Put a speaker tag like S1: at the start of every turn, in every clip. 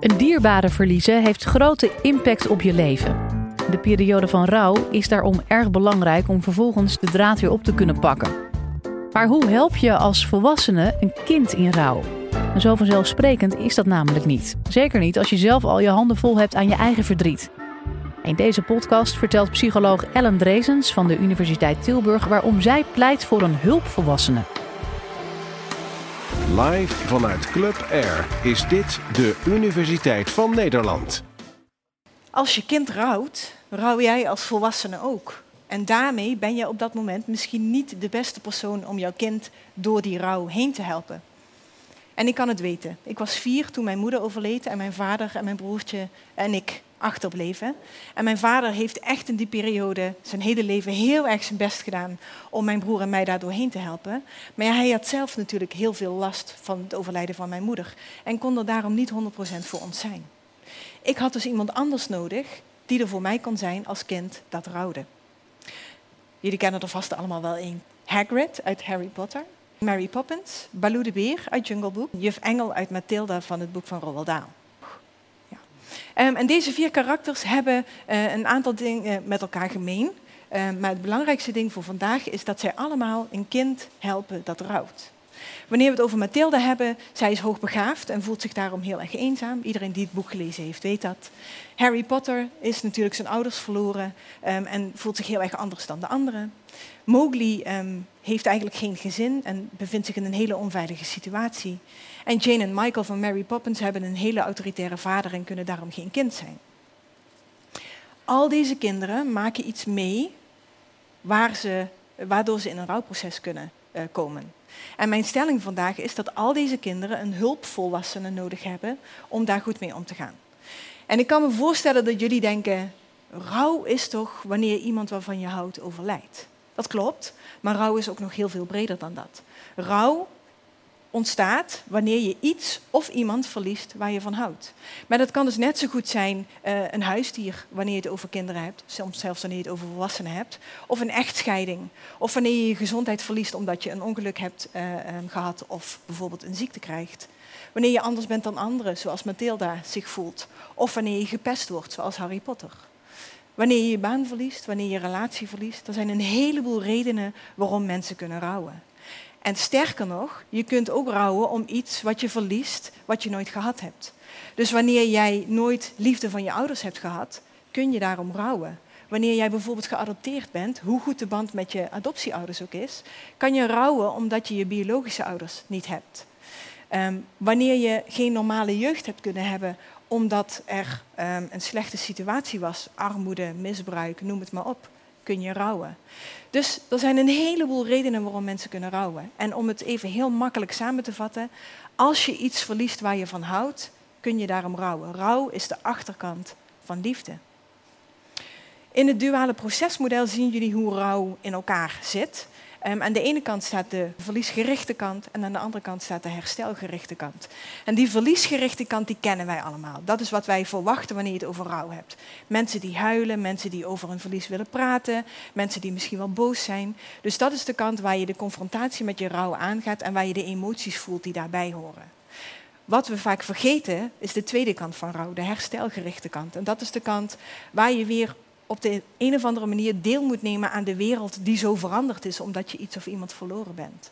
S1: Een dierbare verliezen heeft grote impact op je leven. De periode van rouw is daarom erg belangrijk om vervolgens de draad weer op te kunnen pakken. Maar hoe help je als volwassene een kind in rouw? En zo vanzelfsprekend is dat namelijk niet. Zeker niet als je zelf al je handen vol hebt aan je eigen verdriet. In deze podcast vertelt psycholoog Ellen Drezens van de Universiteit Tilburg waarom zij pleit voor een hulpvolwassene.
S2: Live vanuit Club Air is dit de Universiteit van Nederland.
S3: Als je kind rouwt, rouw jij als volwassene ook. En daarmee ben je op dat moment misschien niet de beste persoon om jouw kind door die rouw heen te helpen. En ik kan het weten. Ik was vier toen mijn moeder overleed en mijn vader en mijn broertje en ik achterbleven. En mijn vader heeft echt in die periode zijn hele leven heel erg zijn best gedaan om mijn broer en mij daar doorheen te helpen. Maar ja, hij had zelf natuurlijk heel veel last van het overlijden van mijn moeder en kon er daarom niet 100% voor ons zijn. Ik had dus iemand anders nodig die er voor mij kon zijn als kind dat rouwde. Jullie kennen er vast allemaal wel één. Hagrid uit Harry Potter. Mary Poppins, Baloo de Beer uit Jungle Book, juf Engel uit Mathilda van het boek van Roald Dahl. Um, en deze vier karakters hebben uh, een aantal dingen met elkaar gemeen. Um, maar het belangrijkste ding voor vandaag is dat zij allemaal een kind helpen dat rouwt. Wanneer we het over Mathilde hebben, zij is hoogbegaafd en voelt zich daarom heel erg eenzaam. Iedereen die het boek gelezen heeft, weet dat. Harry Potter is natuurlijk zijn ouders verloren um, en voelt zich heel erg anders dan de anderen. Mowgli heeft eigenlijk geen gezin en bevindt zich in een hele onveilige situatie. En Jane en Michael van Mary Poppins hebben een hele autoritaire vader en kunnen daarom geen kind zijn. Al deze kinderen maken iets mee waar ze, waardoor ze in een rouwproces kunnen uh, komen. En mijn stelling vandaag is dat al deze kinderen een hulpvolwassene nodig hebben om daar goed mee om te gaan. En ik kan me voorstellen dat jullie denken, rouw is toch wanneer iemand waarvan je houdt overlijdt. Dat klopt, maar rouw is ook nog heel veel breder dan dat. Rouw ontstaat wanneer je iets of iemand verliest waar je van houdt. Maar dat kan dus net zo goed zijn uh, een huisdier wanneer je het over kinderen hebt, soms zelfs wanneer je het over volwassenen hebt, of een echtscheiding, of wanneer je je gezondheid verliest omdat je een ongeluk hebt uh, um, gehad of bijvoorbeeld een ziekte krijgt. Wanneer je anders bent dan anderen, zoals Mathilda zich voelt, of wanneer je gepest wordt, zoals Harry Potter. Wanneer je je baan verliest, wanneer je relatie verliest, er zijn een heleboel redenen waarom mensen kunnen rouwen. En sterker nog, je kunt ook rouwen om iets wat je verliest, wat je nooit gehad hebt. Dus wanneer jij nooit liefde van je ouders hebt gehad, kun je daarom rouwen. Wanneer jij bijvoorbeeld geadopteerd bent, hoe goed de band met je adoptieouders ook is, kan je rouwen omdat je je biologische ouders niet hebt. Um, wanneer je geen normale jeugd hebt kunnen hebben omdat er um, een slechte situatie was, armoede, misbruik, noem het maar op, kun je rouwen. Dus er zijn een heleboel redenen waarom mensen kunnen rouwen. En om het even heel makkelijk samen te vatten, als je iets verliest waar je van houdt, kun je daarom rouwen. Rouw is de achterkant van liefde. In het duale procesmodel zien jullie hoe rouw in elkaar zit. Um, aan de ene kant staat de verliesgerichte kant en aan de andere kant staat de herstelgerichte kant. En die verliesgerichte kant die kennen wij allemaal. Dat is wat wij verwachten wanneer je het over rouw hebt. Mensen die huilen, mensen die over hun verlies willen praten, mensen die misschien wel boos zijn. Dus dat is de kant waar je de confrontatie met je rouw aangaat en waar je de emoties voelt die daarbij horen. Wat we vaak vergeten is de tweede kant van rouw, de herstelgerichte kant. En dat is de kant waar je weer op de een of andere manier deel moet nemen aan de wereld die zo veranderd is omdat je iets of iemand verloren bent.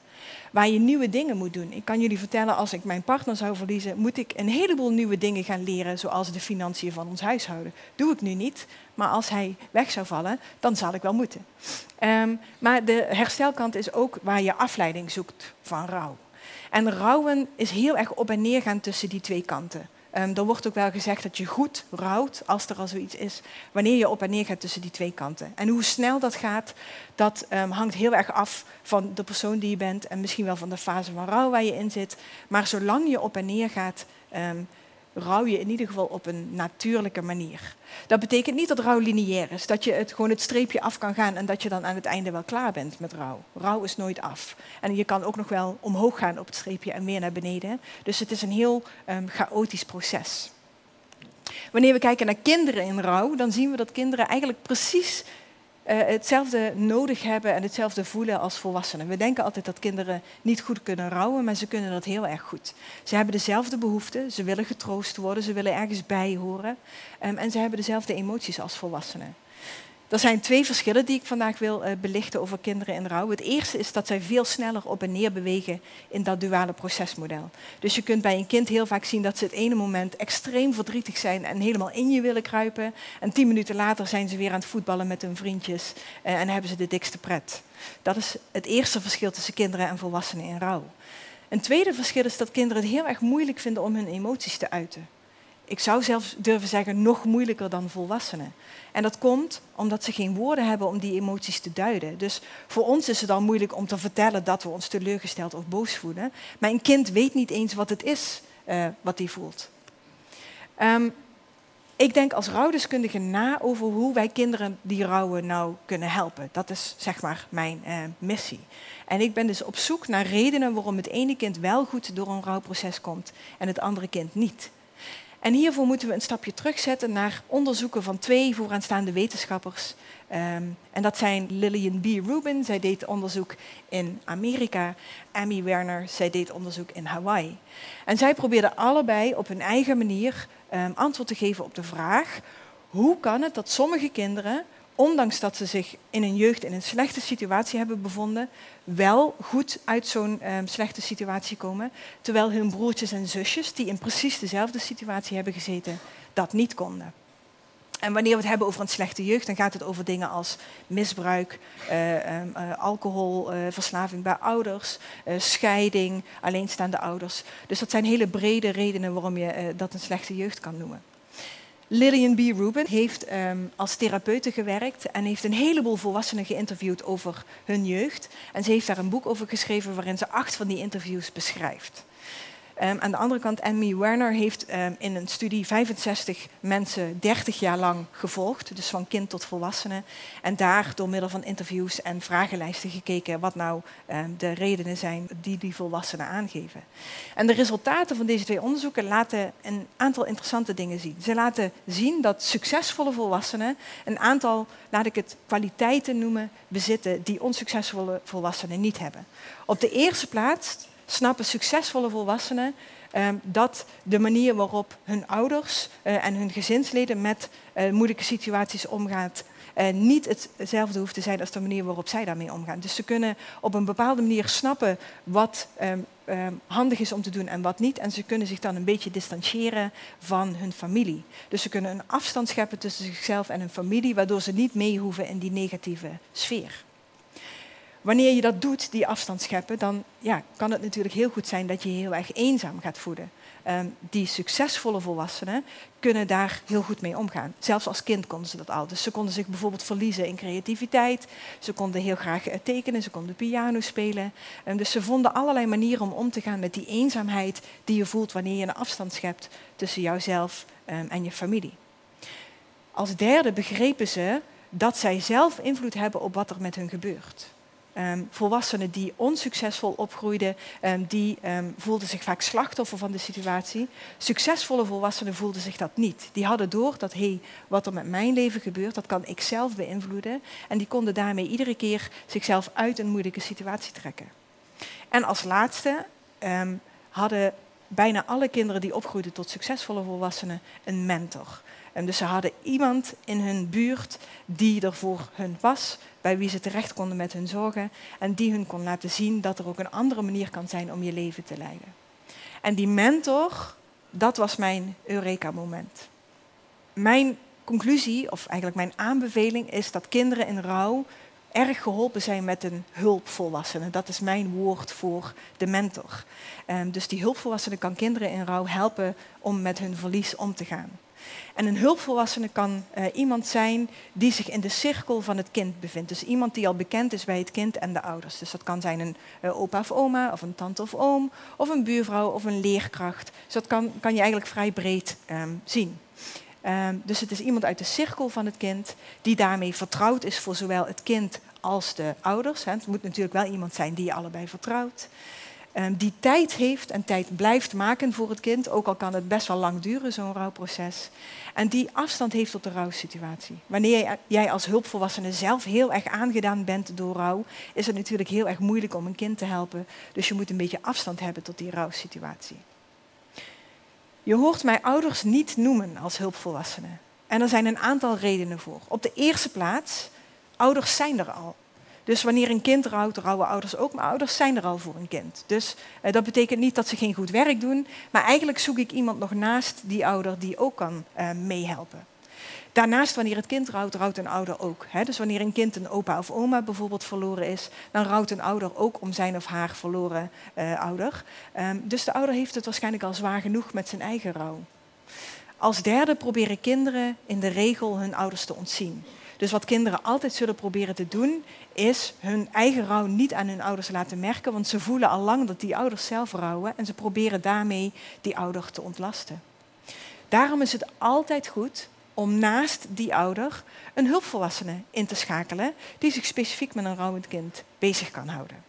S3: Waar je nieuwe dingen moet doen. Ik kan jullie vertellen, als ik mijn partner zou verliezen, moet ik een heleboel nieuwe dingen gaan leren, zoals de financiën van ons huishouden. Doe ik nu niet, maar als hij weg zou vallen, dan zal ik wel moeten. Um, maar de herstelkant is ook waar je afleiding zoekt van rouw. En rouwen is heel erg op en neer gaan tussen die twee kanten. Um, er wordt ook wel gezegd dat je goed rouwt, als er al zoiets is, wanneer je op en neer gaat tussen die twee kanten. En hoe snel dat gaat, dat um, hangt heel erg af van de persoon die je bent en misschien wel van de fase van rouw waar je in zit. Maar zolang je op en neer gaat, um, rouw je in ieder geval op een natuurlijke manier. Dat betekent niet dat rouw lineair is, dat je het gewoon het streepje af kan gaan en dat je dan aan het einde wel klaar bent met rouw. Rouw is nooit af. En je kan ook nog wel omhoog gaan op het streepje en weer naar beneden. Dus het is een heel um, chaotisch proces. Wanneer we kijken naar kinderen in rouw, dan zien we dat kinderen eigenlijk precies hetzelfde nodig hebben en hetzelfde voelen als volwassenen. We denken altijd dat kinderen niet goed kunnen rouwen, maar ze kunnen dat heel erg goed. Ze hebben dezelfde behoeften, ze willen getroost worden, ze willen ergens bij horen um, en ze hebben dezelfde emoties als volwassenen. Er zijn twee verschillen die ik vandaag wil uh, belichten over kinderen in rouw. Het eerste is dat zij veel sneller op en neer bewegen in dat duale procesmodel. Dus je kunt bij een kind heel vaak zien dat ze het ene moment extreem verdrietig zijn en helemaal in je willen kruipen. En tien minuten later zijn ze weer aan het voetballen met hun vriendjes uh, en hebben ze de dikste pret. Dat is het eerste verschil tussen kinderen en volwassenen in rouw. Een tweede verschil is dat kinderen het heel erg moeilijk vinden om hun emoties te uiten ik zou zelfs durven zeggen, nog moeilijker dan volwassenen. En dat komt omdat ze geen woorden hebben om die emoties te duiden. Dus voor ons is het al moeilijk om te vertellen dat we ons teleurgesteld of boos voelen. Maar een kind weet niet eens wat het is uh, wat hij voelt. Um, ik denk als rouwdeskundige na over hoe wij kinderen die rouwen nou kunnen helpen. Dat is zeg maar mijn uh, missie. En ik ben dus op zoek naar redenen waarom het ene kind wel goed door een rouwproces komt en het andere kind niet. En hiervoor moeten we een stapje terugzetten naar onderzoeken van twee vooraanstaande wetenschappers. Um, en dat zijn Lillian B. Rubin, zij deed onderzoek in Amerika. Amy Werner, zij deed onderzoek in Hawaii. En zij probeerden allebei op hun eigen manier um, antwoord te geven op de vraag: hoe kan het dat sommige kinderen ondanks dat ze zich in hun jeugd in een slechte situatie hebben bevonden, wel goed uit zo'n um, slechte situatie komen, terwijl hun broertjes en zusjes, die in precies dezelfde situatie hebben gezeten, dat niet konden. En wanneer we het hebben over een slechte jeugd, dan gaat het over dingen als misbruik, uh, uh, alcoholverslaving uh, bij ouders, scheiding, alleenstaande ouders. Dus dat zijn hele brede redenen waarom je dat een slechte jeugd kan noemen. Lillian B. Rubin heeft um, als therapeute gewerkt en heeft een heleboel volwassenen geïnterviewd over hun jeugd. En ze heeft daar een boek over geschreven waarin ze acht van die interviews beschrijft. Um, aan de andere kant, Annie Werner heeft um, in een studie 65 mensen 30 jaar lang gevolgd, dus van kind tot volwassene. En daar door middel van interviews en vragenlijsten gekeken wat nou um, de redenen zijn die die volwassenen aangeven. En de resultaten van deze twee onderzoeken laten een aantal interessante dingen zien. Ze laten zien dat succesvolle volwassenen een aantal, laat ik het kwaliteiten noemen, bezitten die onsuccesvolle volwassenen niet hebben. Op de eerste plaats snappen succesvolle volwassenen uh, dat de manier waarop hun ouders uh, en hun gezinsleden met uh, moeilijke situaties omgaat, eh, niet hetzelfde hoeft te zijn als de manier waarop zij daarmee omgaan. Dus ze kunnen op een bepaalde manier snappen wat um, um, handig is om te doen en wat niet. En ze kunnen zich dan een beetje distancieren van hun familie. Dus ze kunnen een afstand scheppen tussen zichzelf en hun familie, waardoor ze niet mee hoeven in die negatieve sfeer. Wanneer je dat doet, die afstand scheppen, dan ja, kan het natuurlijk heel goed zijn dat je je heel erg eenzaam gaat voelen. Um, die succesvolle volwassenen kunnen daar heel goed mee omgaan. Zelfs als kind konden ze dat al. Dus ze konden zich bijvoorbeeld verliezen in creativiteit. Ze konden heel graag tekenen, ze konden piano spelen. Um, dus ze vonden allerlei manieren om om te gaan met die eenzaamheid die je voelt wanneer je een afstand schept tussen jouzelf um, en je familie. Als derde begrepen ze dat zij zelf invloed hebben op wat er met hun gebeurt. Um, volwassenen die onsuccesvol opgroeiden, um, die um, voelden zich vaak slachtoffer van de situatie. Succesvolle volwassenen voelden zich dat niet. Die hadden door dat, hey, wat er met mijn leven gebeurt, dat kan ik zelf beïnvloeden. En die konden daarmee iedere keer zichzelf uit een moeilijke situatie trekken. En als laatste hadden bijna alle kinderen die opgroeiden tot succesvolle volwassenen een mentor. En dus ze hadden iemand in hun buurt die er voor hun was, bij wie ze terecht konden met hun zorgen en die hun kon laten zien dat er ook een andere manier kan zijn om je leven te leiden. En die mentor, dat was mijn Eureka-moment. Mijn conclusie, of eigenlijk mijn aanbeveling, is dat kinderen in rouw erg geholpen zijn met een hulpvolwassene. Dat is mijn woord voor de mentor. Um, dus die hulpvolwassene kan kinderen in rouw helpen om met hun verlies om te gaan. En een hulpvolwassene kan uh, iemand zijn die zich in de cirkel van het kind bevindt. Dus iemand die al bekend is bij het kind en de ouders. Dus dat kan zijn een uh, opa of oma, of een tante of oom, of een buurvrouw of een leerkracht. Dus dat kan, kan je eigenlijk vrij breed um, zien. Um, dus het is iemand uit de cirkel van het kind die daarmee vertrouwd is voor zowel het kind als de ouders. Het moet natuurlijk wel iemand zijn die je allebei vertrouwt. Ehm, die tijd heeft en tijd blijft maken voor het kind, ook al kan het best wel lang duren, zo'n rouwproces. En die afstand heeft tot de rouwsituatie. Wanneer jij als hulpvolwassene zelf heel erg aangedaan bent door rouw, is het natuurlijk heel erg moeilijk om een kind te helpen. Dus je moet een beetje afstand hebben tot die rouwsituatie. Je hoort mij ouders niet noemen als hulpvolwassenen. En er zijn een aantal redenen voor. Op de eerste plaats, ouders zijn er al. Dus wanneer een kind rouwt, rouwen ouders ook, maar ouders zijn er al voor een kind. Dus eh, dat betekent niet dat ze geen goed werk doen, maar eigenlijk zoek ik iemand nog naast die ouder die ook kan eh, meehelpen. Daarnaast, wanneer het kind rouwt, rouwt een ouder ook. Hè? Dus wanneer een kind een opa of oma bijvoorbeeld verloren is, dan rouwt een ouder ook om zijn of haar verloren uh, ouder. Um, dus de ouder heeft het waarschijnlijk al zwaar genoeg met zijn eigen rouw. Als derde proberen kinderen in de regel hun ouders te ontzien. Dus wat kinderen altijd zullen proberen te doen, is hun eigen rouw niet aan hun ouders laten merken, want ze voelen al lang dat die ouders zelf rouwen en ze proberen daarmee die ouder te ontlasten. Daarom is het altijd goed om naast die ouder een hulpvolwassene in te schakelen die zich specifiek met een rouwend kind bezig kan houden.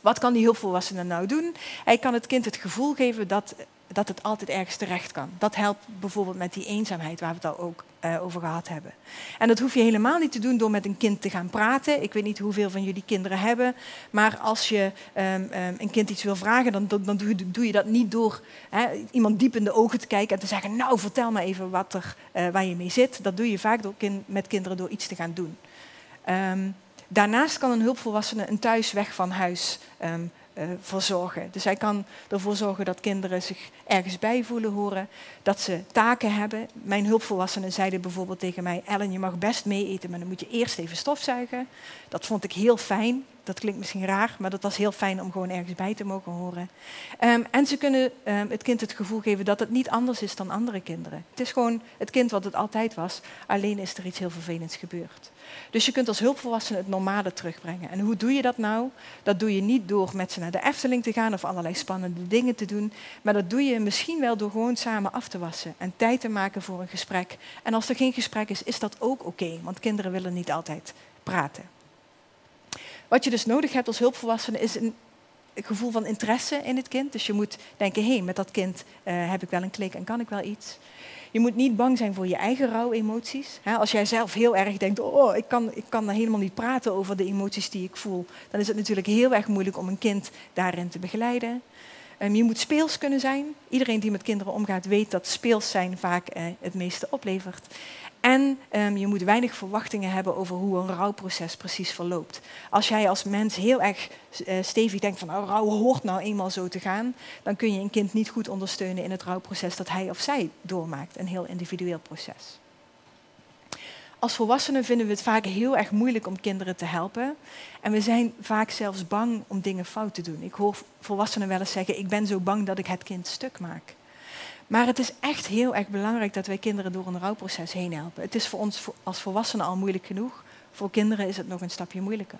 S3: Wat kan die hulpvolwassene nou doen? Hij kan het kind het gevoel geven dat dat het altijd ergens terecht kan. Dat helpt bijvoorbeeld met die eenzaamheid waar we het al ook uh, over gehad hebben. En dat hoef je helemaal niet te doen door met een kind te gaan praten. Ik weet niet hoeveel van jullie kinderen hebben, maar als je um, um, een kind iets wil vragen, dan, dan doe, je, dat niet door hè, iemand diep in de ogen te kijken en te zeggen, nou vertel me even wat er, uh, waar je mee zit. Dat doe je vaak door met kinderen door iets te gaan doen. Um, daarnaast kan een hulpvolwassene een thuis weg van huis uh, verzorgen. Dus hij kan ervoor zorgen dat kinderen zich ergens bij voelen horen, dat ze taken hebben. Mijn hulpvolwassenen zeiden bijvoorbeeld tegen mij: Ellen, je mag best mee eten, maar dan moet je eerst even stofzuigen. Dat vond ik heel fijn. Dat klinkt misschien raar, maar dat was heel fijn om gewoon ergens bij te mogen horen. Um, en ze kunnen um, het kind het gevoel geven dat het niet anders is dan andere kinderen. Het is gewoon het kind wat het altijd was, alleen is er iets heel vervelends gebeurd. Dus je kunt als hulpvolwassene het normale terugbrengen. En hoe doe je dat nou? Dat doe je niet door met ze naar de Efteling te gaan of allerlei spannende dingen te doen. Maar dat doe je misschien wel door gewoon samen af te wassen en tijd te maken voor een gesprek. En als er geen gesprek is, is dat ook oké, want kinderen willen niet altijd praten. Wat je dus nodig hebt als hulpvolwassene is een gevoel van interesse in het kind. Dus je moet denken, hé, met dat kind uh, heb ik wel een klik en kan ik wel iets. Je moet niet bang zijn voor je eigen rouwemoties. Als jij zelf heel erg denkt, oh, ik kan, ik kan helemaal niet praten over de emoties die ik voel, dan is het natuurlijk heel erg moeilijk om een kind daarin te begeleiden. Um, je moet speels kunnen zijn. Iedereen die met kinderen omgaat weet dat speels zijn vaak uh, het meeste oplevert. En um, je moet weinig verwachtingen hebben over hoe een rouwproces precies verloopt. Als jij als mens heel erg uh, stevig denkt van oh, rouw hoort nou eenmaal zo te gaan, dan kun je een kind niet goed ondersteunen in het rouwproces dat hij of zij doormaakt. Een heel individueel proces. Als volwassenen vinden we het vaak heel erg moeilijk om kinderen te helpen. En we zijn vaak zelfs bang om dingen fout te doen. Ik hoor volwassenen wel eens zeggen, ik ben zo bang dat ik het kind stuk maak. Maar het is echt heel erg belangrijk dat wij kinderen door een rouwproces heen helpen. Het is voor ons als volwassenen al moeilijk genoeg. Voor kinderen is het nog een stapje moeilijker.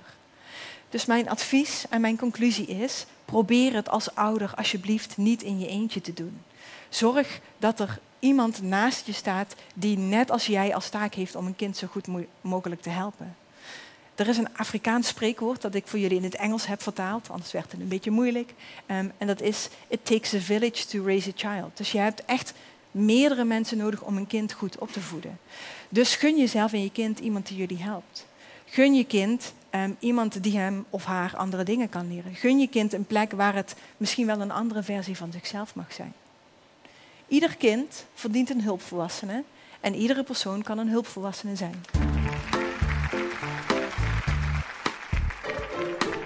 S3: Dus mijn advies en mijn conclusie is: probeer het als ouder alsjeblieft niet in je eentje te doen. Zorg dat er iemand naast je staat die net als jij als taak heeft om een kind zo goed mogelijk te helpen. Er is een Afrikaans spreekwoord dat ik voor jullie in het Engels heb vertaald, anders werd het een beetje moeilijk. Um, en dat is: It takes a village to raise a child. Dus je hebt echt meerdere mensen nodig om een kind goed op te voeden. Dus gun jezelf en je kind iemand die jullie helpt. Gun je kind um, iemand die hem of haar andere dingen kan leren. Gun je kind een plek waar het misschien wel een andere versie van zichzelf mag zijn. Ieder kind verdient een hulpvolwassene en iedere persoon kan een hulpvolwassene zijn.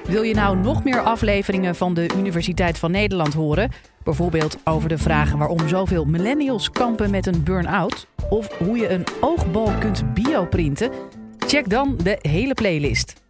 S1: Wil je nou nog meer afleveringen van de Universiteit van Nederland horen? Bijvoorbeeld over de vragen waarom zoveel millennials kampen met een burn-out? Of hoe je een oogbal kunt bioprinten? Check dan de hele playlist.